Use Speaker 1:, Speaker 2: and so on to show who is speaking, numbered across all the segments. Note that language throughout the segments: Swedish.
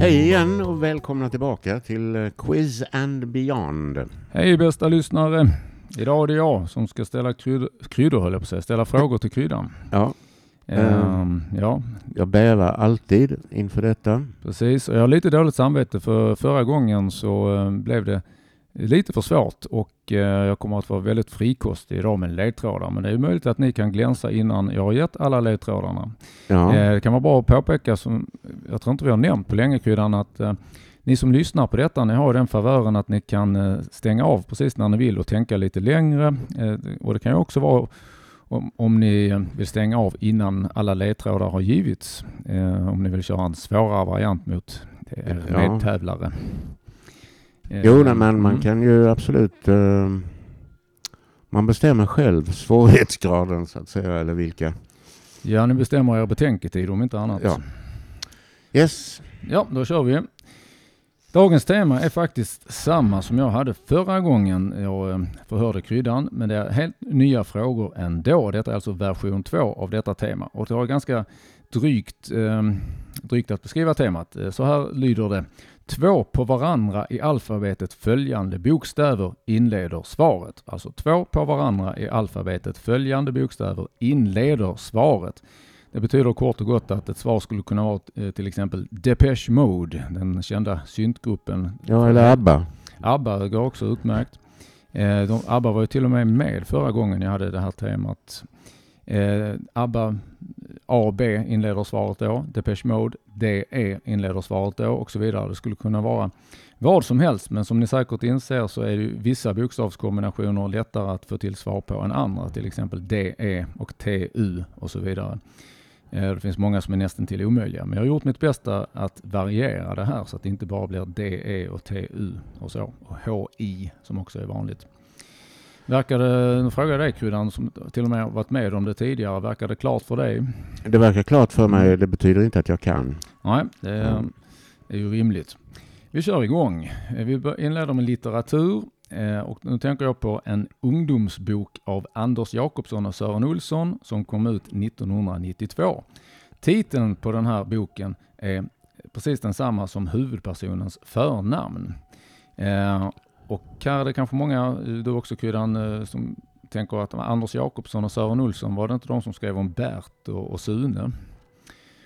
Speaker 1: Hej igen och välkomna tillbaka till eh, Quiz and Beyond.
Speaker 2: Hej bästa lyssnare! Idag är det jag som ska ställa kryddor, kryddor höll jag på att säga, ställa frågor till kryddan.
Speaker 1: Ja,
Speaker 2: Ehm, ja,
Speaker 1: jag bävar alltid inför detta.
Speaker 2: precis. Och jag har lite dåligt samvete för förra gången så eh, blev det lite för svårt och eh, jag kommer att vara väldigt frikostig idag med ledtrådar. Men det är möjligt att ni kan glänsa innan jag har gett alla ledtrådarna.
Speaker 1: Ja,
Speaker 2: Eh, Det kan vara bra att påpeka, som jag tror inte vi har nämnt på länge kryddan, att eh, ni som lyssnar på detta, ni har den favören att ni kan stänga av precis när ni vill och tänka lite längre. Och det kan ju också vara om, om ni vill stänga av innan alla ledtrådar har givits. Eh, om ni vill köra en svårare variant mot er
Speaker 1: Ja.
Speaker 2: medtävlare. Eh,
Speaker 1: jo, nej, men man
Speaker 2: mm.
Speaker 1: kan ju absolut... eh, man bestämmer själv svårighetsgraden så att säga, eller vilka.
Speaker 2: Ja, ni bestämmer er betänketid om inte annat.
Speaker 1: Ja. Yes,
Speaker 2: Ja, då kör vi. Dagens tema är faktiskt samma som jag hade förra gången jag eh, förhörde kryddan, men det är helt nya frågor ändå. Detta är alltså version 2 av detta tema och det har ganska drygt, eh, drygt att beskriva temat. Så här lyder det. Två på varandra i alfabetet följande bokstäver inleder svaret. Alltså två på varandra i alfabetet följande bokstäver inleder svaret. Det betyder kort och gott att ett svar skulle kunna vara eh, till exempel Depeche Mode, den kända syntgruppen.
Speaker 1: ja eller ABBA.
Speaker 2: ABBA går också utmärkt. Eh, de, ABBA var ju till och med med förra gången jag hade det här temat. Eh, ABBA AB inleder svaret då. Depeche Mode, DE inleder svaret då och så vidare. Det skulle kunna vara vad som helst, men som ni säkert inser så är det ju vissa bokstavskombinationer lättare att få till svar på än andra. Till exempel DE och TU och så vidare. Eh, Det finns många som är nästan till omöjliga, men jag har gjort mitt bästa att variera det här så att det inte bara blir DE och TU och så. Och HI som också är vanligt. Verkar det, nu frågar jag dig Kryddan som till och med har varit med om det tidigare, verkar det klart för dig?
Speaker 1: Det verkar klart för mig, det betyder inte att jag kan.
Speaker 2: Nej, det är,
Speaker 1: Mm.
Speaker 2: är ju rimligt. Vi kör igång. Eh, Vi inleder med litteratur eh, och nu tänker jag på en ungdomsbok av Anders Jakobsson och Sören Olsson som kom ut 1992. Titeln på den här boken är precis densamma som huvudpersonens förnamn. Och här är det kanske många, eh, du också Kryddan, eh, som tänker att Anders Jakobsson och Sören Olsson, var det inte de som skrev om Bert och, och Sune?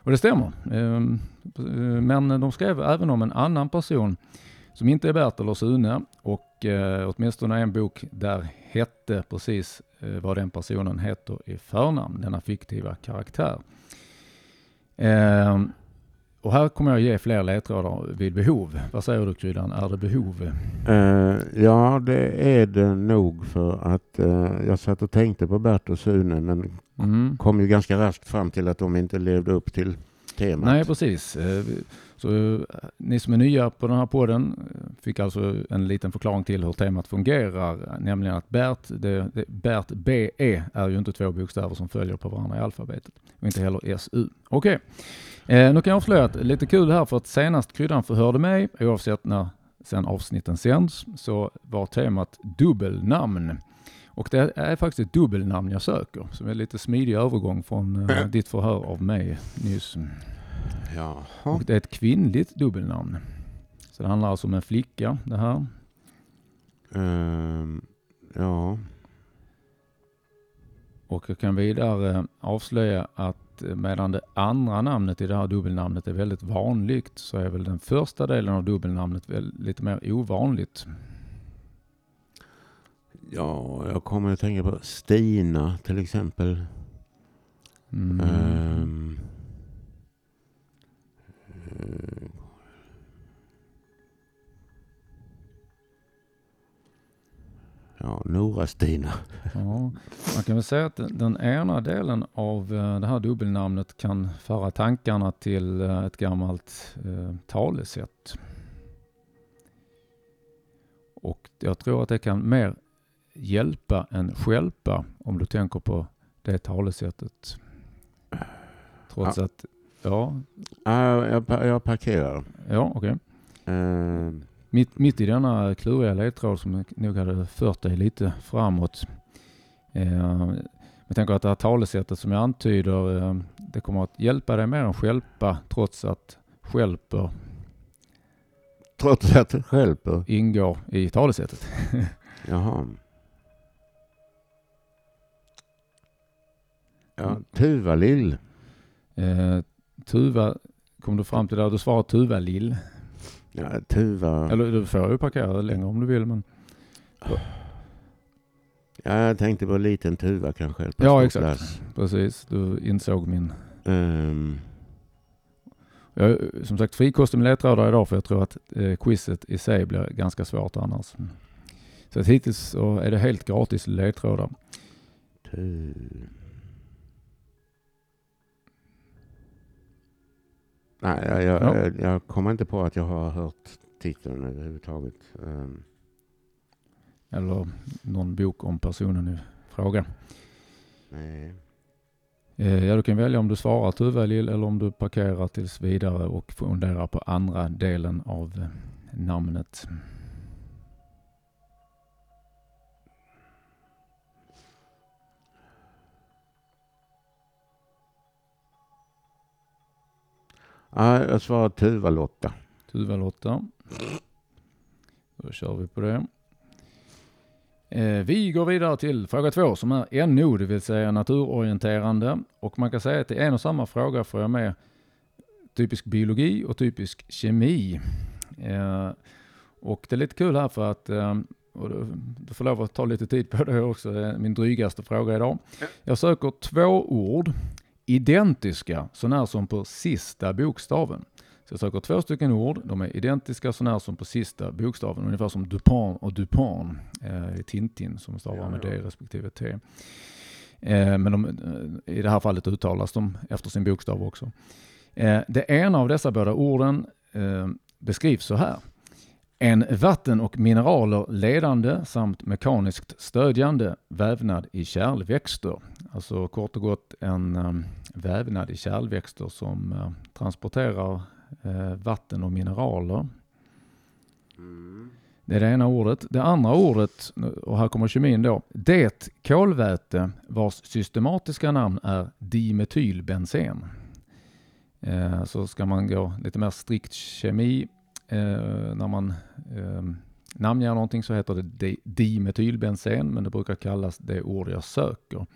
Speaker 2: Och det stämmer. Ehm, eh, men de skrev även om en annan person som inte är Bert eller Sune och åtminstone en bok där hette precis vad den personen heter i förnamn, denna fiktiva karaktär. Ehm, och här kommer jag ge fler ledtrådar vid behov. Vad säger du Kryddan, är det behov?
Speaker 1: Eh, ja, det är det nog för att eh, jag satt och tänkte på Bert och Sune men
Speaker 2: Mm.
Speaker 1: kom ju ganska raskt fram till att de inte levde upp till temat.
Speaker 2: Nej, precis. Eh, Så eh, ni som är nya på den här podden eh, fick alltså en liten förklaring till hur temat fungerar, nämligen att Bert, det, det, Bert BE är ju inte två bokstäver som följer på varandra i alfabetet och inte heller SU. Okej, eh, nu kan jag avslöja att lite kul här för att senast kryddan förhörde mig, oavsett när sen avsnitten sänds, så var temat dubbelnamn. Och det är faktiskt ett dubbelnamn jag söker, som är lite smidig övergång från eh, ditt förhör av mig nyss.
Speaker 1: Jaha.
Speaker 2: Och det är ett kvinnligt dubbelnamn. Så det handlar alltså om en flicka det här.
Speaker 1: Ehm, ja.
Speaker 2: Och jag kan vidare avslöja att eh, medan det andra namnet i det här dubbelnamnet är väldigt vanligt så är väl den första delen av dubbelnamnet väl lite mer ovanligt.
Speaker 1: ja, jag kommer att tänka på Stina till exempel.
Speaker 2: Mm.
Speaker 1: Eh, ja, Nora-Stina.
Speaker 2: Ja, man kan väl säga att den, ena delen av eh, det här dubbelnamnet kan föra tankarna till eh, ett gammalt eh, talesätt. Och jag tror att det kan mer hjälpa än stjälpa om du tänker på det talesättet. Trots att, ja,
Speaker 1: Ah, jag, pa- jag parkerar.
Speaker 2: ja okej.
Speaker 1: Ehm,
Speaker 2: Mitt, mitt i denna kluriga ledtråd som nog hade fört dig lite framåt. Eh, jag tänker att det här talesättet som jag antyder, eh, det kommer att hjälpa dig mer än stjälpa trots att stjälper
Speaker 1: Trots att det stjälper?
Speaker 2: Ingår i talesättet.
Speaker 1: Jaha. Ja, Tuvalill.
Speaker 2: Eh, Tuva, kom du fram till där du svarade Tuva-lill?
Speaker 1: Ja, Tuva.
Speaker 2: Eller du får ju parkera längre om du vill men...
Speaker 1: Ja, jag tänkte på en liten tuva kanske.
Speaker 2: Ja, exakt.
Speaker 1: plats.
Speaker 2: Precis, du insåg min...
Speaker 1: Ehm,
Speaker 2: Jag är som sagt frikostig med ledtrådar idag för jag tror att eh, quizet i sig blir ganska svårt annars. Så att hittills så är det helt gratis ledtrådar.
Speaker 1: tu... Nej, jag, jag,
Speaker 2: Ja.
Speaker 1: jag, jag kommer inte på att jag har hört titeln överhuvudtaget. Ehm,
Speaker 2: Eller någon bok om personen i fråga.
Speaker 1: nej.
Speaker 2: Eh, Ja, du kan välja om du svarar Tuva-lill eller om du parkerar tills vidare och funderar på andra delen av eh, namnet.
Speaker 1: Ja, jag svarar Tuva-Lotta.
Speaker 2: Tuva-Lotta. Då kör vi på det. Eh, Vi går vidare till fråga två som är NO, det vill säga naturorienterande. Och man kan säga att det är en och samma fråga får jag med typisk biologi och typisk kemi. Eh, Och det är lite kul här för att eh, och du, du får lov att ta lite tid på det också, det är min drygaste fråga idag. Jag söker två ord, identiska sånär som på sista bokstaven. Så jag söker två stycken ord, de är identiska sånär som på sista bokstaven, ungefär som Dupont och Dupont eh, i Tintin som stavar
Speaker 1: Ja,
Speaker 2: med
Speaker 1: ja.
Speaker 2: D respektive T. Eh, men de, eh, i det här fallet uttalas de efter sin bokstav också. Eh, det ena av dessa båda orden eh, beskrivs så här. En vatten och mineraler ledande samt mekaniskt stödjande vävnad i kärlväxter. Alltså kort och gott en eh, vävnad i kärlväxter som eh, transporterar eh, vatten och mineraler.
Speaker 1: Mm.
Speaker 2: Det är det ena ordet. Det andra ordet, och här kommer kemin då. Det kolväte vars systematiska namn är dimetylbensen. Eh, så ska man gå lite mer strikt kemi. Eh, när man eh, namnger någonting så heter det di- dimetylbensen, men det brukar kallas det ord jag söker.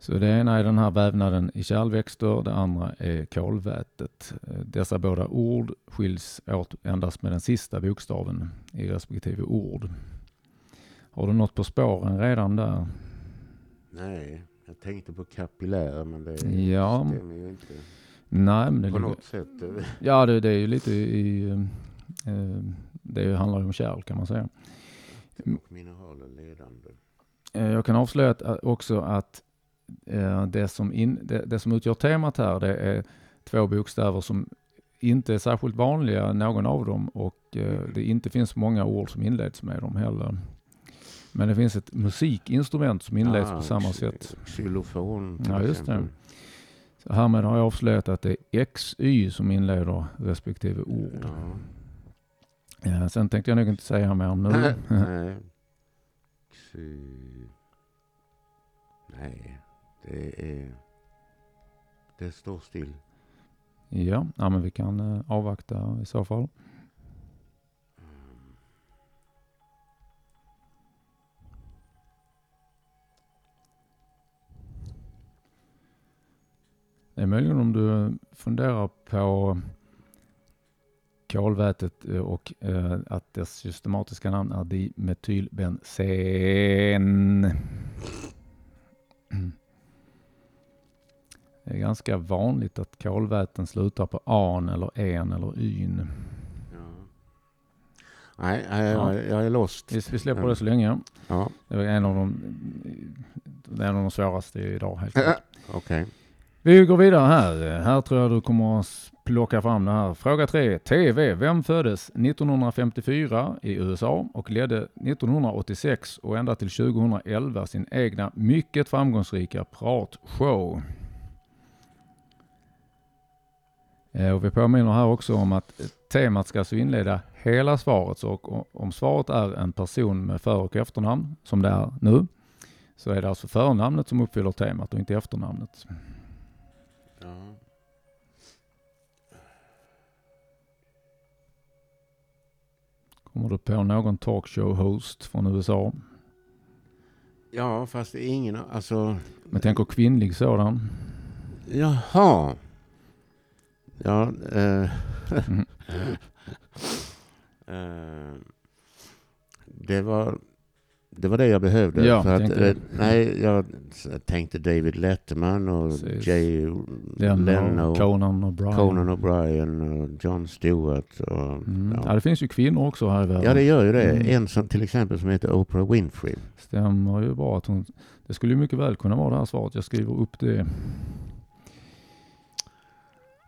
Speaker 2: Så det ena är den här vävnaden i kärlväxter, det andra är kolvätet. Eh, Dessa båda ord skiljs åt endast med den sista bokstaven i respektive ord. Har du något på spåren redan där?
Speaker 1: Nej, jag tänkte på kapillär men det
Speaker 2: Ja.
Speaker 1: stämmer ju inte
Speaker 2: Nej, men det,
Speaker 1: på
Speaker 2: ligger,
Speaker 1: något sätt. eh,
Speaker 2: ja, det, det är ju lite i... eh, Det handlar ju om kärl kan man säga.
Speaker 1: Och mineraler ledande.
Speaker 2: Eh, Jag kan avslöja att, också att eh, det som, in, det, det som utgör temat här det är två bokstäver som inte är särskilt vanliga, någon av dem, och eh, det inte finns många ord som inleds med dem heller. Men det finns ett musikinstrument som inleds
Speaker 1: Ah,
Speaker 2: på samma sätt.
Speaker 1: Xylofon
Speaker 2: Ja, just det. Härmed har jag avslöjat att det är XY som inleder respektive ord.
Speaker 1: Ja.
Speaker 2: Sen tänkte jag nog inte säga mer om nu.
Speaker 1: Nej. Xy... Nej, det är... Det står still.
Speaker 2: ja, ja, men vi kan eh, avvakta i så fall. Det är möjligen om du funderar på kolvätet eh, och eh, att dess systematiska namn är dimetylbensen. Det är ganska vanligt att kolväten slutar på an eller en eller yn.
Speaker 1: Ja. Nej, nej
Speaker 2: Ja.
Speaker 1: jag, jag är lost.
Speaker 2: Vi, vi släpper det så länge.
Speaker 1: Ja,
Speaker 2: Det var en av de, det är en av de svåraste idag helt klart.
Speaker 1: okej.
Speaker 2: Vi går vidare här. Här tror jag du kommer att plocka fram det här. Fråga 3. TV. Vem föddes 1954 i USA och ledde 1986 och ända till 2011 sin egna mycket framgångsrika pratshow? Eh, och vi påminner här också om att temat ska alltså inleda hela svaret. Så om svaret är en person med för och efternamn, som det är nu, så är det alltså förnamnet som uppfyller temat och inte efternamnet.
Speaker 1: Ja.
Speaker 2: Kommer du på någon talkshow-host från USA?
Speaker 1: Ja, fast det är ingen, alltså...
Speaker 2: Men tänker kvinnlig sådan.
Speaker 1: Jaha. Ja, eh,
Speaker 2: Mm.
Speaker 1: eh, det var det var det jag behövde.
Speaker 2: Ja,
Speaker 1: för att, eh, nej, jag tänkte David Letterman och
Speaker 2: Precis.
Speaker 1: Jay
Speaker 2: Leno,
Speaker 1: Leno,
Speaker 2: Conan och Brian.
Speaker 1: Conan O'Brien och John Stewart. Och,
Speaker 2: Mm. Ja.
Speaker 1: ja.
Speaker 2: det finns ju kvinnor också här i världen.
Speaker 1: ja, det gör ju det.
Speaker 2: Mm.
Speaker 1: En som till exempel som heter Oprah Winfrey.
Speaker 2: Stämmer ju bra att hon... Det skulle ju mycket väl kunna vara det här svaret. Jag skriver upp det.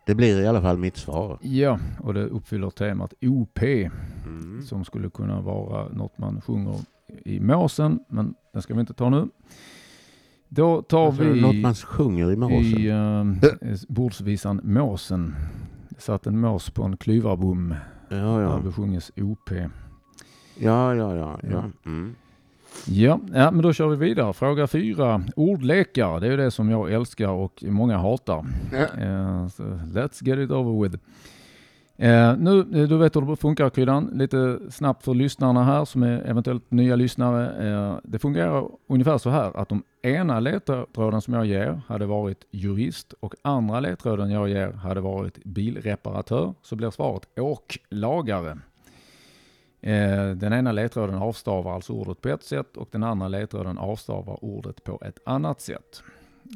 Speaker 1: Det blir i alla fall mitt svar.
Speaker 2: Ja, och det uppfyller temat OP.
Speaker 1: Mm.
Speaker 2: som skulle kunna vara något man sjunger i måsen, men den ska vi inte ta nu. Då tar
Speaker 1: Alltså,
Speaker 2: vi
Speaker 1: Något man sjunger i måsen.
Speaker 2: i uh, bordsvisan Måsen. Det satt en mås på en klyvarbom
Speaker 1: Ja,
Speaker 2: där
Speaker 1: ja.
Speaker 2: besjunges OP.
Speaker 1: Ja, ja, ja.
Speaker 2: Ja.
Speaker 1: ja. Mm.
Speaker 2: Ja, ja, men då kör vi vidare. Fråga fyra. Ordlekar, det är ju det som jag älskar och många hatar. Eh, så let's get it over with. Eh, nu, eh, du vet hur det funkar Kryddan. Lite snabbt för lyssnarna här som är eventuellt nya lyssnare. Eh, det fungerar ungefär så här att om ena ledtråden som jag ger hade varit jurist och andra ledtråden jag ger hade varit bilreparatör så blir svaret åklagare. Eh, den ena ledtråden avstavar alltså ordet på ett sätt och den andra ledtråden avstavar ordet på ett annat sätt.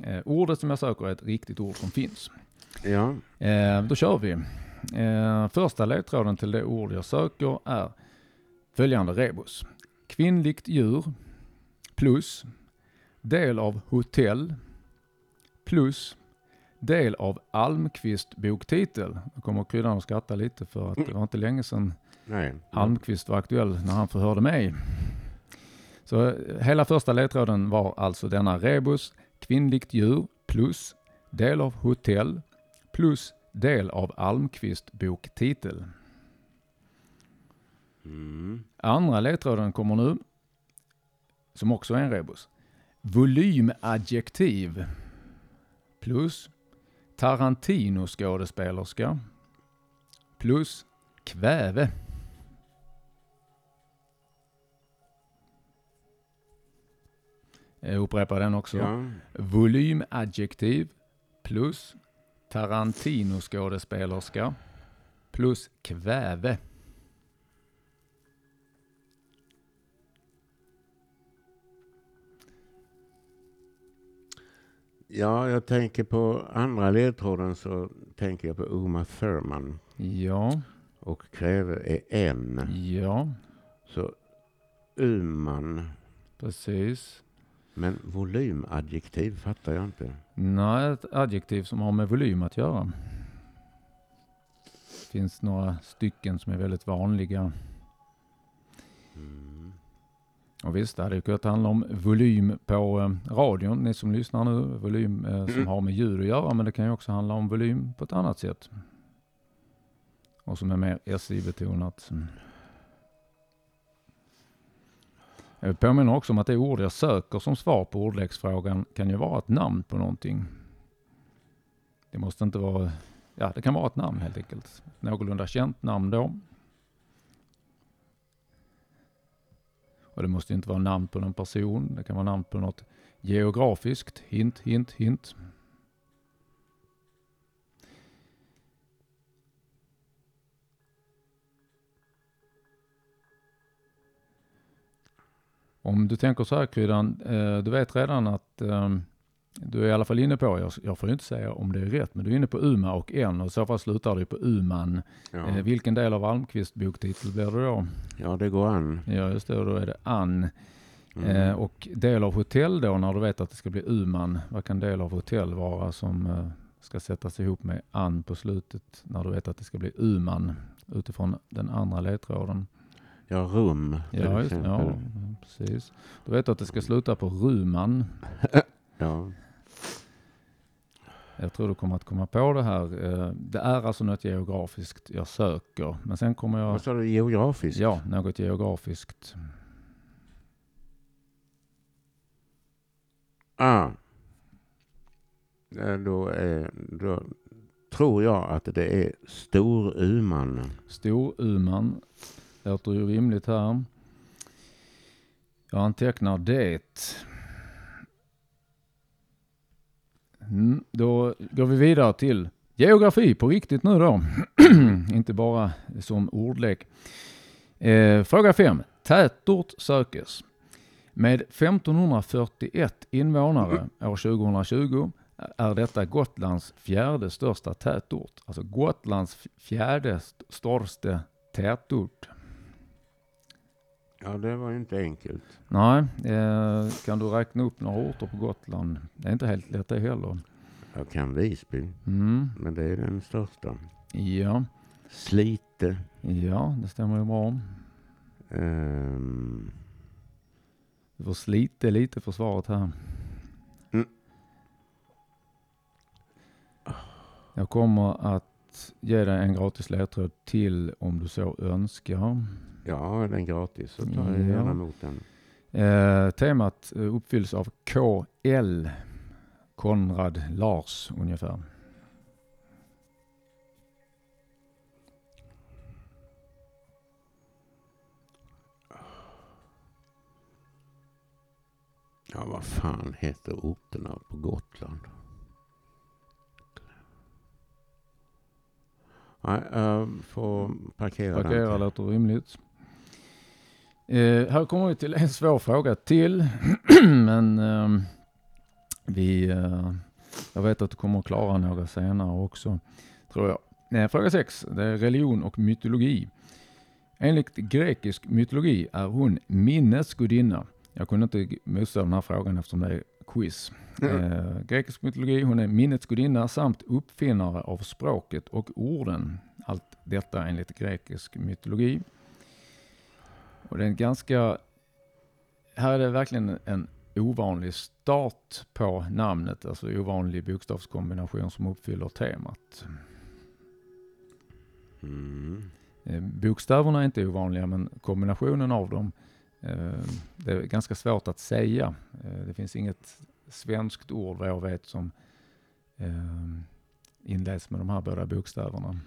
Speaker 2: Eh, ordet som jag söker är ett riktigt ord som finns.
Speaker 1: ja.
Speaker 2: Eh, då kör vi. Eh, första ledtråden till det ord jag söker är följande rebus. Kvinnligt djur plus del av hotell plus del av Almqvist boktitel. Nu kommer kryddan att skratta lite för att det var inte länge sedan
Speaker 1: Nej.
Speaker 2: Almqvist var aktuell när han förhörde mig. Så eh, hela första ledtråden var alltså denna rebus, kvinnligt djur plus del av hotell plus del av Almqvist boktitel.
Speaker 1: Mm.
Speaker 2: Andra ledtråden kommer nu, som också är en rebus. Volymadjektiv plus Tarantino-skådespelerska plus kväve. Jag upprepar den också.
Speaker 1: Ja.
Speaker 2: Volymadjektiv plus Tarantino-skådespelerska plus kväve.
Speaker 1: ja, jag tänker på andra ledtråden så tänker jag på Uma Thurman.
Speaker 2: Ja,
Speaker 1: Och kräver är en.
Speaker 2: ja,
Speaker 1: Så Uman.
Speaker 2: precis.
Speaker 1: Men volymadjektiv fattar jag inte.
Speaker 2: Nej, ett adjektiv som har med volym att göra. Det finns några stycken som är väldigt vanliga.
Speaker 1: Mm.
Speaker 2: Och visst, det hade kunnat handla om volym på eh, radion, ni som lyssnar nu, volym eh, som
Speaker 1: Mm.
Speaker 2: har med ljud att göra, men det kan ju också handla om volym på ett annat sätt. Och som är mer SI-betonat. Jag påminner också om att det ord jag söker som svar på ordleksfrågan kan ju vara ett namn på någonting. Det måste inte vara, ja det kan vara ett namn helt enkelt. Någorlunda känt namn då. Och det måste inte vara namn på någon person. Det kan vara namn på något geografiskt. Hint, hint, hint. Om du tänker så här Kryddan, eh, du vet redan att eh, du är i alla fall inne på, jag, får ju inte säga om det är rätt, men du är inne på Uma och en och i så fall slutar det på Uman.
Speaker 1: Ja.
Speaker 2: Eh, vilken del av Almqvist boktitel blir det då?
Speaker 1: ja, det går an.
Speaker 2: Ja just det, och då är det Ann.
Speaker 1: Mm.
Speaker 2: Och del av hotell då, när du vet att det ska bli Uman, vad kan del av hotell vara som ska sättas ihop med Ann på slutet, när du vet att det ska bli Uman utifrån den andra ledtråden?
Speaker 1: Ja, rum
Speaker 2: Ja, just, ja, precis. Du vet att det ska sluta på Ruman.
Speaker 1: Ja.
Speaker 2: Jag tror du kommer att komma på det här. Eh, Det är alltså något geografiskt jag söker, men sen kommer jag...
Speaker 1: Vad sa du, geografiskt?
Speaker 2: Ja, något geografiskt.
Speaker 1: Ah. Då, är, då tror jag att det är Storuman.
Speaker 2: Storuman låter ju rimligt här. Jag antecknar det. Mm, då går vi vidare till geografi på riktigt nu då. Inte bara som ordlek. Eh, fråga 5. Tätort sökes. Med 1541 invånare år 2020 är detta Gotlands fjärde största tätort. Alltså Gotlands fjärde största tätort.
Speaker 1: Ja, det var ju inte enkelt.
Speaker 2: Nej, eh, kan du räkna upp några orter på Gotland? Det är inte helt lätt det heller.
Speaker 1: Jag kan Visby,
Speaker 2: Mm.
Speaker 1: men det är den största.
Speaker 2: Ja,
Speaker 1: Slite.
Speaker 2: ja, det stämmer ju bra.
Speaker 1: ehm,
Speaker 2: Du får slita lite för svaret här.
Speaker 1: Mm.
Speaker 2: Jag kommer att ge dig en gratis ledtråd till om du så önskar.
Speaker 1: ja, den gratis, så tar jag
Speaker 2: Ja.
Speaker 1: gärna emot den.
Speaker 2: Eh, temat eh, uppfylls av KL, Konrad Lars ungefär.
Speaker 1: Ja, vad fan heter orterna på Gotland? Nej, jag får parkera
Speaker 2: Parkera
Speaker 1: den.
Speaker 2: låter rimligt. Eh, här kommer vi till en svår fråga till. Men ehm, vi, eh, jag vet att du kommer att klara några senare också, tror jag. Fråga 6, det är religion och mytologi. Enligt grekisk mytologi är hon minnesgudinna. Jag kunde inte motstå den här frågan eftersom det är quiz. Eh, grekisk mytologi, hon är minnets gudinna samt uppfinnare av språket och orden. Allt detta enligt grekisk mytologi. Och det är en ganska, här är det verkligen en ovanlig start på namnet, alltså ovanlig bokstavskombination som uppfyller temat.
Speaker 1: Mm.
Speaker 2: Eh, Bokstäverna är inte ovanliga, men kombinationen av dem, det är ganska svårt att säga. Eh, Det finns inget svenskt ord vad jag vet som eh, inleds med de här båda bokstäverna.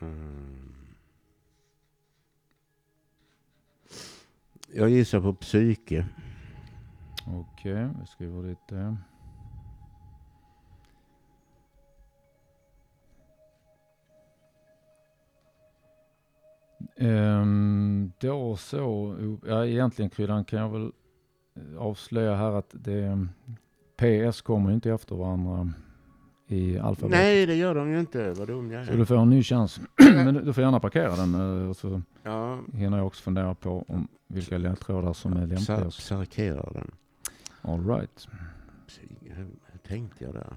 Speaker 1: Mm. Jag gissar på psyke.
Speaker 2: Okej, vi skriver dit Ehm, då så, ja egentligen Kryddan kan jag väl eh, avslöja här att det PS kommer ju inte efter varandra i alfabetet.
Speaker 1: Nej, det gör de ju inte. Vad dum jag
Speaker 2: Så
Speaker 1: är.
Speaker 2: du får en ny chans. Men du får gärna parkera den eh, och så
Speaker 1: Ja,
Speaker 2: hinner jag också fundera på om vilka ledtrådar som är lämpligast.
Speaker 1: Parkerar den.
Speaker 2: All right.
Speaker 1: Hur hur tänkte jag där?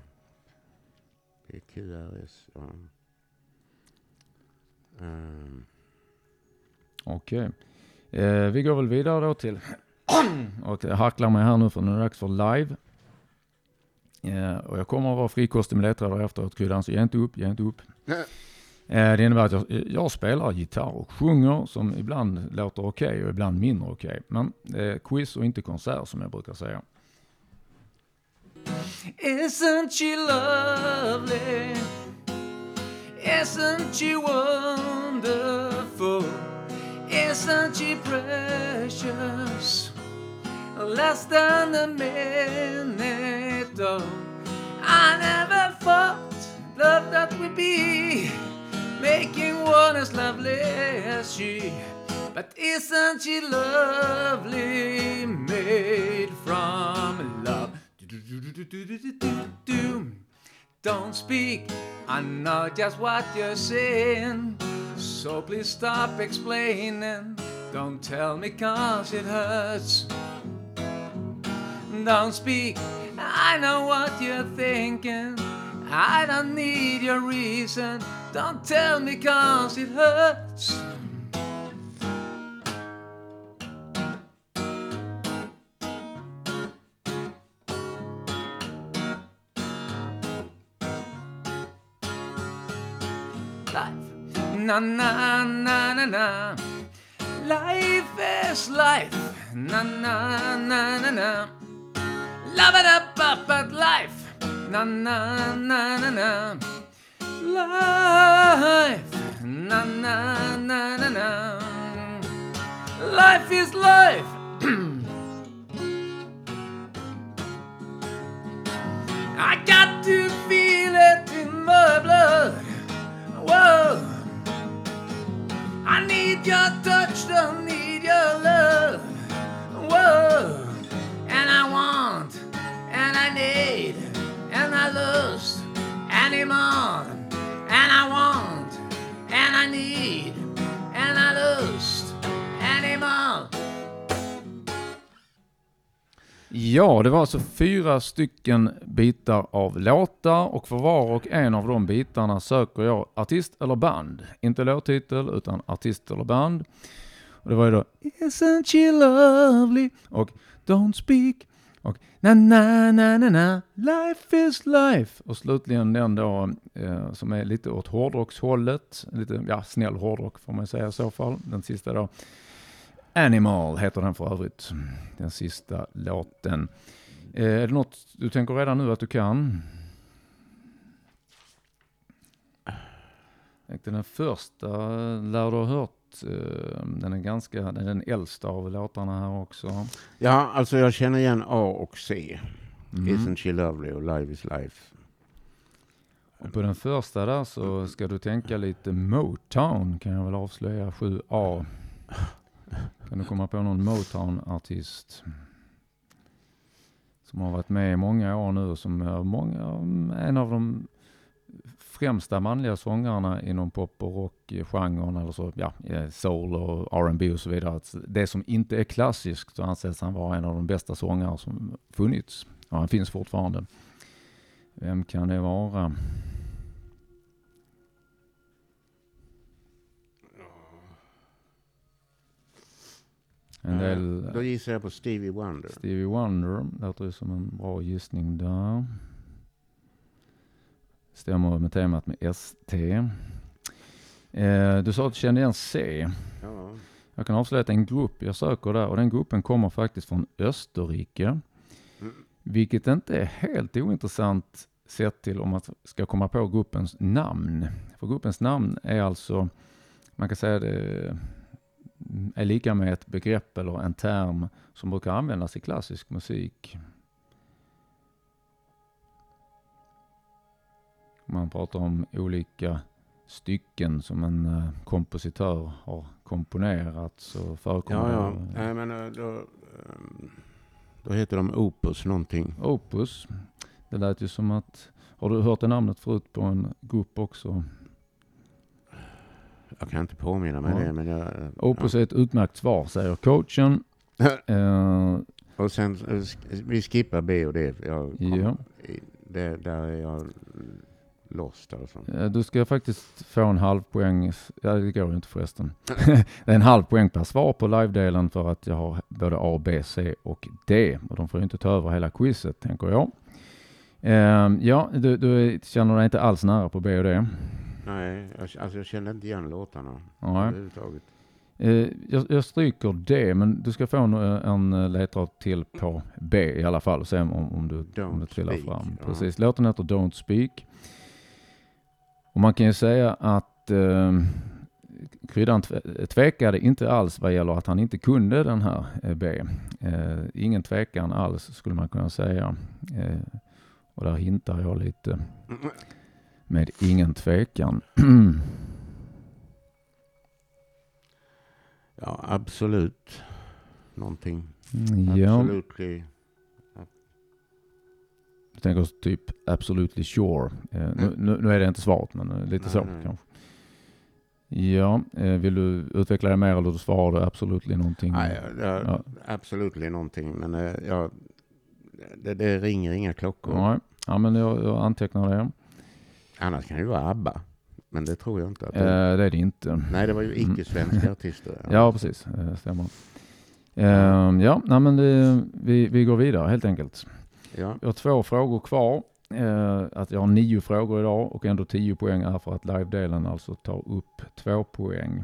Speaker 1: PQRS. Ja. Um,
Speaker 2: Okej. Eh, vi går väl vidare då till, och jag hacklar mig här nu för nu är det dags för live. Eh, och jag kommer att vara frikostig med ledtrådar efteråt Kryddan, så ge inte upp, ge inte upp. Eh, det innebär att jag, jag spelar gitarr och sjunger som ibland låter okej och ibland mindre okej. Men det är quiz och inte konsert som jag brukar säga. Isn't she lovely? Isn't she wonderful? Isn't she precious? Less than a minute though. I never thought love that would be making one as lovely as she. But isn't she lovely, made from love? Don't speak, I know just what you're saying. So please stop explaining. Don't tell me cause it hurts. Don't speak, I know what you're thinking. I don't need your reason. Don't tell me cause it hurts. Na na na na na. Life is life. Na na na na na. Love it up, at life. Na na na na na. Life. Na na na na na. Life is life. I got to feel it in my blood. Whoa. I need your touch, don't need your love. Whoa. And I want, and I need, and I lust anymore. And I want, and I need, Ja, det var alltså fyra stycken bitar av låtar och för var och en av de bitarna söker jag artist eller band. Inte låttitel utan artist eller band. Och det var ju då Isn't she lovely? och Don't speak och na na na na na Life is life. Och slutligen den då eh, som är lite åt hårdrockshållet. Lite, ja, snäll hårdrock får man säga i så fall. Den sista då. Animal heter den för övrigt. Den sista låten. Eh, är det något du tänker redan nu att du kan? Den första lär du ha hört. eh, Den är ganska, den är den äldsta av låtarna här också.
Speaker 1: Ja, alltså jag känner igen A och C.
Speaker 2: Mm.
Speaker 1: Isn't she lovely och Live is life.
Speaker 2: Och på den första där så ska du tänka lite Motown kan jag väl avslöja 7A. Kan du komma på någon Motown-artist? Som har varit med i många år nu och som är många, en av de främsta manliga sångarna inom pop och rockgenren, eller så, ja, soul och R&B och så vidare. Det som inte är klassiskt så anses han vara en av de bästa sångare som funnits. Ja, han finns fortfarande. Vem kan det vara? En
Speaker 1: Eh,
Speaker 2: del
Speaker 1: Då gissar jag på Stevie Wonder.
Speaker 2: Stevie Wonder låter ju som en bra gissning där. Stämmer med temat med ST. Eh, du sa att du kände igen C.
Speaker 1: Ja.
Speaker 2: Jag kan avslöja att en grupp jag söker där och den gruppen kommer faktiskt från Österrike.
Speaker 1: Mm.
Speaker 2: Vilket inte är helt ointressant sett till om man ska komma på gruppens namn. För gruppens namn är alltså, man kan säga det är lika med ett begrepp eller en term som brukar användas i klassisk musik. Man pratar om olika stycken som en eh, kompositör har komponerat så förekommer
Speaker 1: Ja, ja. Nej, men då, ehm, då heter de Opus någonting.
Speaker 2: Opus. Det lät ju som att, har du hört det namnet förut på en grupp också?
Speaker 1: Jag kan inte påminna mig
Speaker 2: Ja.
Speaker 1: det, men jag... eh,
Speaker 2: Opus är ett utmärkt svar, säger coachen.
Speaker 1: ja.
Speaker 2: Eh,
Speaker 1: Och sen, eh, vi skippar B och D. Jag kom,
Speaker 2: Ja.
Speaker 1: det, där är jag lost alltså.
Speaker 2: du ska faktiskt få en halv poäng, ja det går ju inte förresten. det är en halv poäng per svar på live-delen för att jag har både A, B, C och D. Och de får ju inte ta över hela quizet, tänker jag. Eh, ja, du, du känner dig inte alls nära på B och D?
Speaker 1: Nej, jag, alltså jag känner inte igen låtarna
Speaker 2: Nej.
Speaker 1: överhuvudtaget.
Speaker 2: Eh, jag, jag stryker D, men du ska få en, en eh, ledtråd till på B i alla fall. Se om, om, du, om du trillar
Speaker 1: speak,
Speaker 2: fram.
Speaker 1: ja.
Speaker 2: Precis, låten heter Don't Speak. Och man kan ju säga att eh, Kryddan tve- tvekade inte alls vad gäller att han inte kunde den här eh, B. Eh, ingen tvekan alls skulle man kunna säga. Eh, och där hintar jag lite med ingen tvekan.
Speaker 1: Ja, absolut. Någonting.
Speaker 2: ja.
Speaker 1: Absolutely.
Speaker 2: Jag tänker typ absolutely sure. Eh, nu, nu, nu är det inte svaret, men eh, lite
Speaker 1: Nej,
Speaker 2: så
Speaker 1: nej.
Speaker 2: kanske. Ja, eh, vill du utveckla det mer eller svarar du absolutely någonting?
Speaker 1: Nej, jag,
Speaker 2: Ja.
Speaker 1: absolutely någonting. Men eh, jag, det, det ringer inga klockor.
Speaker 2: Nej. Ja, men jag, jag antecknar det.
Speaker 1: Annars kan det ju vara ABBA. Men det tror jag inte. Att
Speaker 2: Eh,
Speaker 1: det,
Speaker 2: det är det inte.
Speaker 1: nej, det var ju icke-svenska artister.
Speaker 2: Ja, precis. Eh, stämmer. Eh, ja, nej, men det, vi, vi går vidare helt enkelt.
Speaker 1: Ja.
Speaker 2: Jag har två frågor kvar. Eh, att jag har nio frågor idag och ändå tio poäng är för att live-delen alltså tar upp två poäng.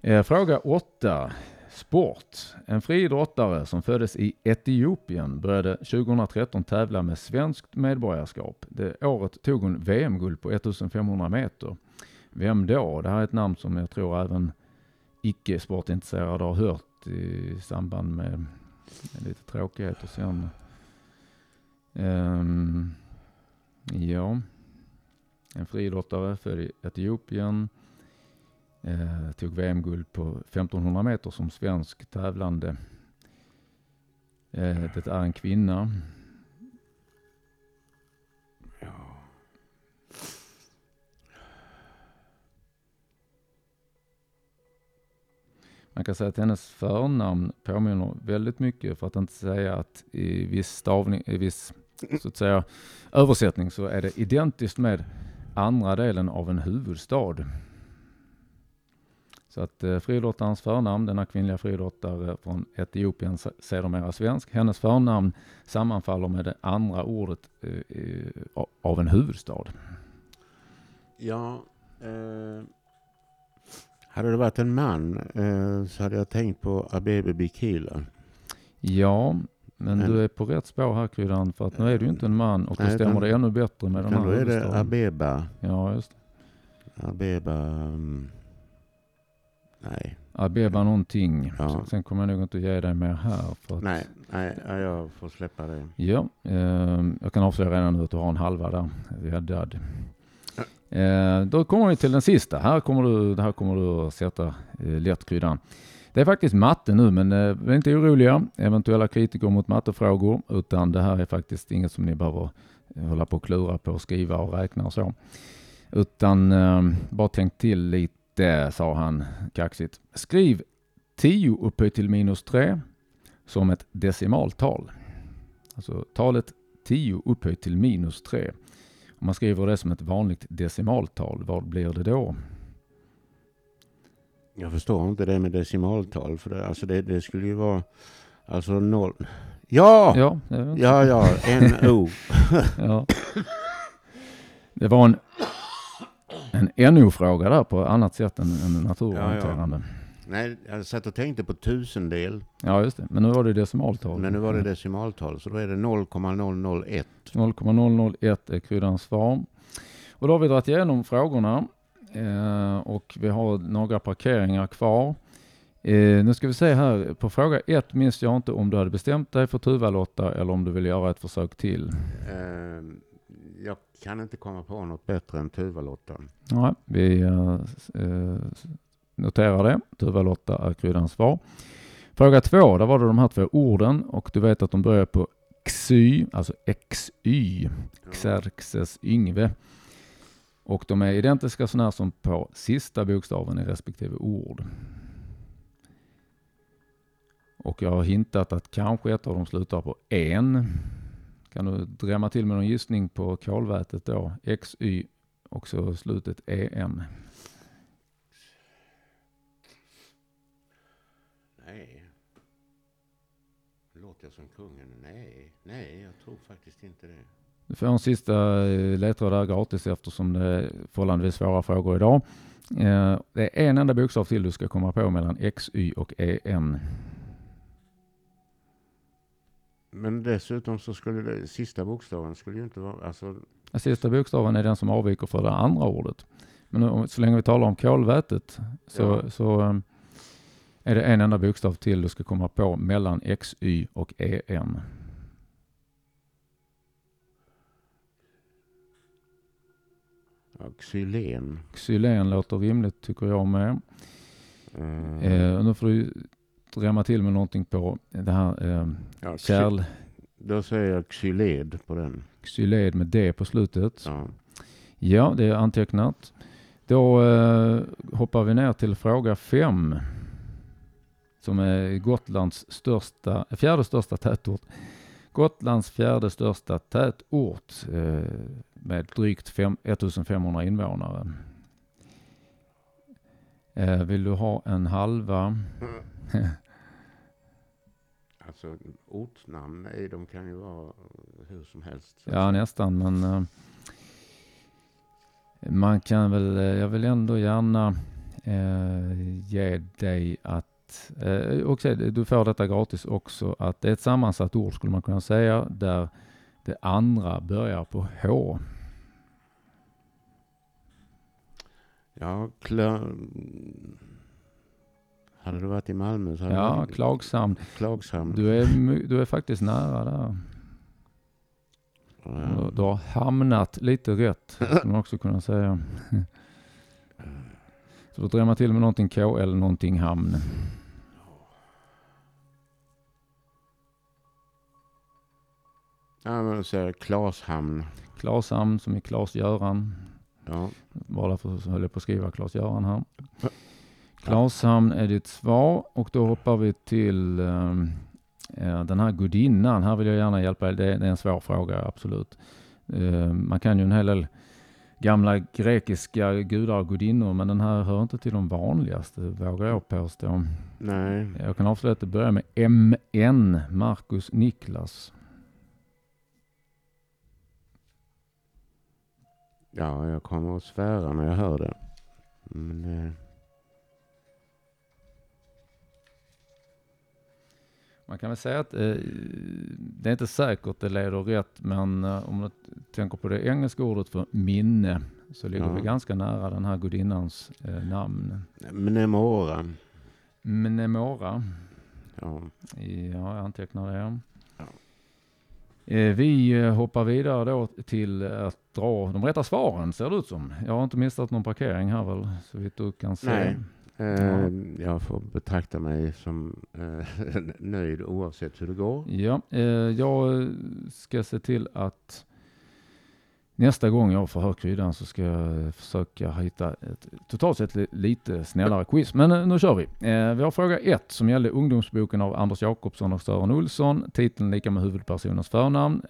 Speaker 2: Eh, fråga åtta. Sport. En friidrottare som föddes i Etiopien började 2013 tävla med svenskt medborgarskap. Det året tog hon VM-guld på 1500 meter. Vem då? Det här är ett namn som jag tror även icke-sportintresserade har hört i samband med lite tråkigheter sen. Um, ja, en friidrottare född i Etiopien. Eh, tog VM-guld på 1500 meter som svensk tävlande. Eh, det är en kvinna.
Speaker 1: Ja.
Speaker 2: Man kan säga att hennes förnamn påminner väldigt mycket, för att inte säga att i viss stavning, i viss så att säga, översättning så är det identiskt med andra delen av en huvudstad. Så att eh, friidrottarens förnamn, denna kvinnliga friidrottare från Etiopien, sedermera svensk, hennes förnamn sammanfaller med det andra ordet eh, av en huvudstad.
Speaker 1: Ja, eh, hade det varit en man eh, så hade jag tänkt på Abebe Bikila.
Speaker 2: Ja, men, men, du är på rätt spår här Kryddan, för att nu är du inte en man och då stämmer utan, det ännu bättre med den här
Speaker 1: Då är det Abeba.
Speaker 2: Ja, just
Speaker 1: Abeba. Um, Nej.
Speaker 2: Abeba någonting. Ja. Sen kommer jag nog inte att ge dig mer här. För att...
Speaker 1: Nej, nej, jag får släppa det.
Speaker 2: Ja, eh, jag kan avslöja redan nu att du har en halva där. Vi är död. Ja. Eh, då kommer vi till den sista. Här kommer du, här kommer du att sätta eh, lätt kryddan. Det är faktiskt matte nu, men eh, var inte oroliga, eventuella kritiker mot mattefrågor, utan det här är faktiskt inget som ni behöver eh, hålla på och klura på, skriva och räkna och så. Utan eh, bara tänk till lite det, sa han kaxigt. Skriv 10 upphöjt till minus 3 som ett decimaltal. Alltså talet 10 upphöjt till minus 3. Om man skriver det som ett vanligt decimaltal, vad blir det då?
Speaker 1: Jag förstår inte det med decimaltal. För det, alltså det, det skulle ju vara alltså noll. Ja!
Speaker 2: Ja,
Speaker 1: ja, ja, NO.
Speaker 2: ja. Det var en en NO-fråga där på annat sätt än, än naturorienterande. Ja, ja.
Speaker 1: Nej, jag satt och tänkte på tusendel.
Speaker 2: Ja, just det. Men nu var det decimaltal.
Speaker 1: Men nu var det decimaltal, så då är det 0,001.
Speaker 2: 0,001 är kryddans svar. Och då har vi dragit igenom frågorna eh, och vi har några parkeringar kvar. Eh, nu ska vi se här, på fråga ett minns jag inte om du hade bestämt dig för Tuva-Lotta eller om du vill göra ett försök till.
Speaker 1: Eh, kan inte komma på något bättre än Tuva-Lotta.
Speaker 2: Nej, vi äh, noterar det. Tuva-Lotta är kryddans svar. Fråga två, där var det de här två orden och du vet att de börjar på xy, alltså xy, Xerxes Yngve. Och de är identiska sådana som på sista bokstaven i respektive ord. Och jag har hintat att kanske ett av dem slutar på en. Kan du drämma till med någon gissning på kolvätet då? XY och så slutet EM.
Speaker 1: Nej. Låter jag som kungen? Nej, nej, jag tror faktiskt inte det.
Speaker 2: Du får en sista eh, ledtråd där gratis eftersom det är förhållandevis svåra frågor idag. Eh, det är en enda bokstav till du ska komma på mellan XY och EN.
Speaker 1: Men dessutom så skulle det, sista bokstaven skulle ju inte vara, alltså...
Speaker 2: Den sista bokstaven är den som avviker för det andra ordet. Men nu, så länge vi talar om kolvätet så, ja. så um, är det en enda bokstav till du ska komma på mellan XY och EN.
Speaker 1: Ja, xylen.
Speaker 2: Xylen låter rimligt tycker jag med. Mm. Eh, nu får du drämma till med någonting på det här eh, ja, kärl...
Speaker 1: Då säger jag xyled på den.
Speaker 2: Xyled med D på slutet. Ja, ja det är antecknat. Då eh, hoppar vi ner till fråga fem. Som är Gotlands största, fjärde största tätort. Gotlands fjärde största tätort eh, med drygt fem, 1500 invånare. Eh, vill du ha en halva?
Speaker 1: Alltså ortnamn, de kan ju vara hur som helst.
Speaker 2: Ja, nästan, men uh, man kan väl, uh, jag vill ändå gärna uh, ge dig att eh, också, du får detta gratis också, att det är ett sammansatt ord skulle man kunna säga, där det andra börjar på H.
Speaker 1: Ja, klar... Hade du varit i Malmö så hade
Speaker 2: Ja,
Speaker 1: du...
Speaker 2: Klagshamn.
Speaker 1: Klagshamn.
Speaker 2: Du är, du är faktiskt nära där. Du,
Speaker 1: Ja.
Speaker 2: du har hamnat lite rätt, skulle man också kunna säga. Så då drar man till med någonting K eller någonting hamn.
Speaker 1: Ja, men då säger jag Klashamn.
Speaker 2: Klashamn som i Klas-Göran.
Speaker 1: Ja.
Speaker 2: Bara därför så höll jag på att skriva Klas-Göran här. Klashamn är ditt svar och då hoppar vi till eh, den här gudinnan. Här vill jag gärna hjälpa dig. Det, är- det är en svår fråga, absolut. Eh, man kan ju en hel del gamla grekiska gudar och gudinnor, men den här hör inte till de vanligaste, vågar jag påstå.
Speaker 1: Nej.
Speaker 2: Jag kan avslöja att det börjar med MN, Marcus Niklas.
Speaker 1: Ja, jag kommer att svära när jag hör det. Men, eh,
Speaker 2: Man kan väl säga att eh, det är inte säkert det leder rätt, men eh, om du tänker på det engelska ordet för minne så ligger
Speaker 1: Ja.
Speaker 2: vi ganska nära den här gudinnans eh, namn.
Speaker 1: Mnemora.
Speaker 2: Mnemora.
Speaker 1: Ja.
Speaker 2: Ja, jag antecknar det.
Speaker 1: Ja.
Speaker 2: Eh, Vi eh, hoppar vidare då till att dra de rätta svaren ser det ut som. Jag har inte missat någon parkering här väl, så vitt du kan se.
Speaker 1: Nej.
Speaker 2: Ja.
Speaker 1: Jag får betrakta mig som eh, nöjd oavsett hur det går.
Speaker 2: Ja, eh, jag ska se till att nästa gång jag får höra kryddan så ska jag försöka hitta ett totalt sett li- lite snällare quiz. Men eh, nu kör vi. Vi har fråga ett som gällde ungdomsboken av Anders Jakobsson och Sören Olsson. Titeln lika med huvudpersonens förnamn.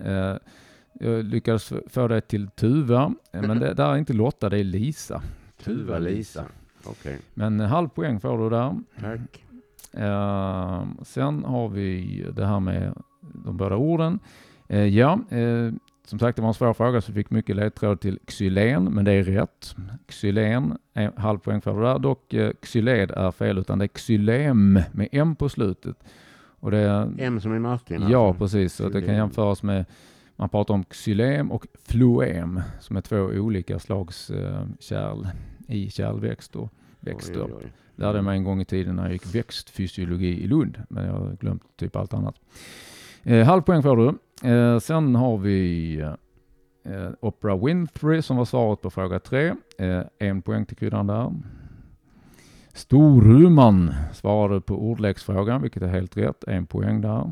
Speaker 2: Jag lyckades få det till Tuva, men det där är inte Lotta, det är Lisa.
Speaker 1: Tuva Okej,
Speaker 2: Men eh, halv poäng får du där.
Speaker 1: tack.
Speaker 2: Eh, sen har vi det här med de båda orden. Eh, ja, eh, som sagt det var en svår fråga så vi fick mycket ledtråd till xylen, men det är rätt. Xylen, en halv poäng får du där. Dock xyled är fel utan det är xylem med M på slutet. Och det är,
Speaker 1: M som i Martin
Speaker 2: ja
Speaker 1: alltså.
Speaker 2: precis, så det kan jämföras med man pratar om xylem och floem som är två olika slags kärl i kärlväxt och växter.
Speaker 1: Oj, oj, oj.
Speaker 2: Lärde mig en gång i tiden när jag gick växtfysiologi i Lund, men jag har glömt typ allt annat. Eh, halv poäng får du. Eh, sen har vi eh, Oprah Winfrey som var svaret på fråga tre. Eh, en poäng till kryddan där. Storuman svarade på ordleksfrågan, vilket är helt rätt. En poäng där.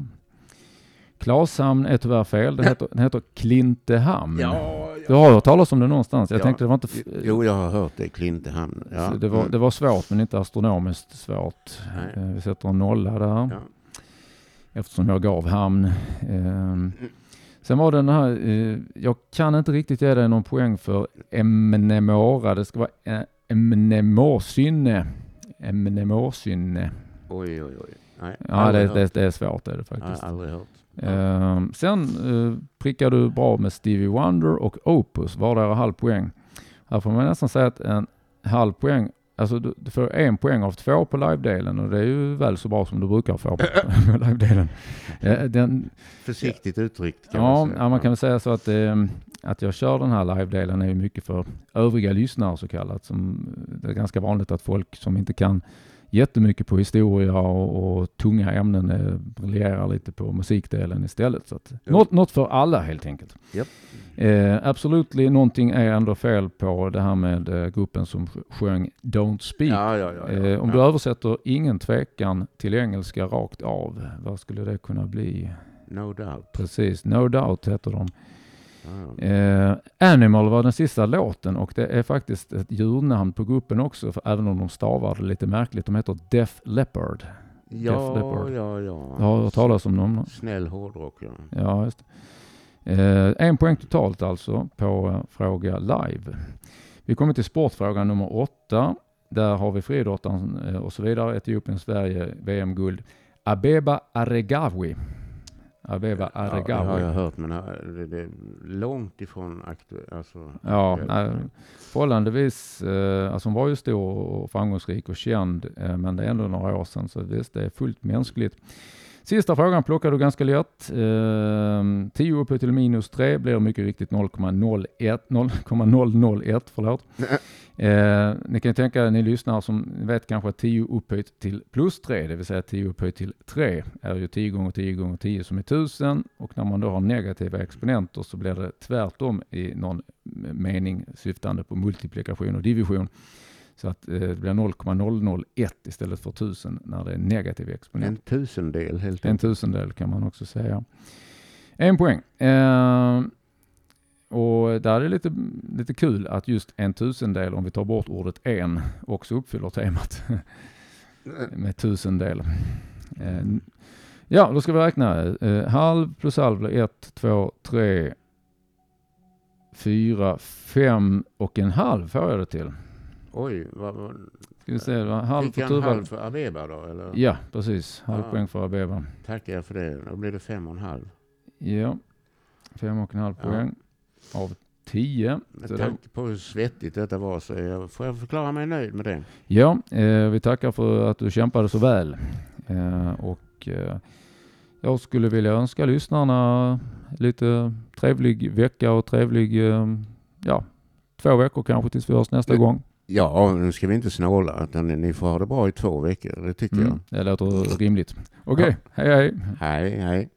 Speaker 2: Klashamn är tyvärr fel. Den heter, den heter Klintehamn.
Speaker 1: Ja,
Speaker 2: Du har hört talas om det någonstans? Jag
Speaker 1: Ja.
Speaker 2: tänkte det var inte... f-
Speaker 1: Jo, jag har hört det. Klintehamn. Ja.
Speaker 2: det, var,
Speaker 1: mm.
Speaker 2: det var svårt men inte astronomiskt svårt.
Speaker 1: Nej.
Speaker 2: Eh, Vi sätter en nolla där
Speaker 1: Ja.
Speaker 2: eftersom jag gav hamn. Ehm, Sen var det den här, eh, jag kan inte riktigt ge dig någon poäng för emnemora. Det ska vara eh, emnemosynne. Emnemosynne.
Speaker 1: Oj, oj, oj. Nej,
Speaker 2: Ja, det, det, det är svårt det är det
Speaker 1: Jag
Speaker 2: faktiskt.
Speaker 1: har aldrig hört.
Speaker 2: Ehm, sen uh, prickar du bra med Stevie Wonder och Opus, vardera halv poäng. Här får man nästan säga att en halv poäng, alltså du, du får en poäng av två på live-delen och det är ju väl så bra som du brukar få på, live-delen. Eh, den,
Speaker 1: Försiktigt uttryckt kan
Speaker 2: ja,
Speaker 1: man säga.
Speaker 2: ja, man kan väl säga så att, eh, att jag kör den här live-delen är ju mycket för övriga lyssnare så kallat. Som, det är ganska vanligt att folk som inte kan jättemycket på historia och, och tunga ämnen eh, briljerar lite på musikdelen istället. Så att, något, något för alla helt enkelt.
Speaker 1: Japp.
Speaker 2: Eh, absolut, någonting är ändå fel på det här med eh, gruppen som sj- sjöng Don't Speak.
Speaker 1: Ja, ja, ja.
Speaker 2: Eh, om du översätter ingen tvekan till engelska rakt av, vad skulle det kunna bli?
Speaker 1: No doubt.
Speaker 2: Precis, No Doubt heter de. Eh, Animal var den sista låten och det är faktiskt ett djurnamn på gruppen också, för även om de stavar det lite märkligt. De heter Def Leppard.
Speaker 1: Ja,
Speaker 2: Leppard.
Speaker 1: ja, ja.
Speaker 2: Du har hört talas om dem?
Speaker 1: Snäll hårdrock, ja.
Speaker 2: Ja, just eh, En poäng totalt alltså på eh, fråga live. Vi kommer till sportfråga nummer åtta. Där har vi friidrottaren eh, och så vidare. Etiopien, Sverige, VM-guld. Abeba Aregawi. Aveva
Speaker 1: Ja, det har
Speaker 2: Aregawi.
Speaker 1: jag hört, men äh, det, är långt ifrån aktuellt. Alltså,
Speaker 2: Ja,
Speaker 1: aktuellt.
Speaker 2: nej, förhållandevis, eh, alltså hon var ju stor och framgångsrik och känd, eh, men det är ändå några år sedan, så visst, det är fullt mänskligt. Sista frågan plockar du ganska lätt. Eh, 10 upphöjt till minus 3 blir mycket riktigt 0,01, 0,001, förlåt. Eh, ni kan ju tänka, ni lyssnare som vet kanske att 10 upphöjt till plus 3, det vill säga 10 upphöjt till 3, är ju 10 gånger 10 gånger 10 som är 1000 och när man då har negativa exponenter så blir det tvärtom i någon mening syftande på multiplikation och division. Så att eh, det blir 0,001 istället för 1000 när det är negativ exponent.
Speaker 1: En tusendel helt
Speaker 2: En
Speaker 1: enkelt.
Speaker 2: tusendel kan man också säga. En poäng. Eh, och där är det lite, lite kul att just en tusendel, om vi tar bort ordet en, också uppfyller temat med tusendel. Eh, ja, då ska vi räkna. Eh, halv plus halv blir ett, två, tre, fyra, fem och en halv får jag det till.
Speaker 1: Oj, vad, vad,
Speaker 2: Ska vi se, halv
Speaker 1: fick
Speaker 2: för Turvald.
Speaker 1: halv för Abeba då? Eller?
Speaker 2: Ja, precis. Halv
Speaker 1: Ja.
Speaker 2: poäng för Abeba.
Speaker 1: Tackar jag för det. Då blir det fem och en halv.
Speaker 2: Ja, fem och en halv
Speaker 1: Ja.
Speaker 2: poäng av tio.
Speaker 1: Med
Speaker 2: Så det-
Speaker 1: tanke på hur svettigt detta var så jag, får jag förklara mig nöjd med det.
Speaker 2: Ja, eh, vi tackar för att du kämpade så väl. Eh, och eh, jag skulle vilja önska lyssnarna lite trevlig vecka och trevlig, eh, ja, två veckor kanske tills vi hörs nästa
Speaker 1: Ja.
Speaker 2: gång.
Speaker 1: Ja, nu ska vi inte snåla utan ni får ha det bra i två veckor. Det tycker
Speaker 2: Mm, det låter rimligt. Okej, hej hej.
Speaker 1: jag. Hej, hej.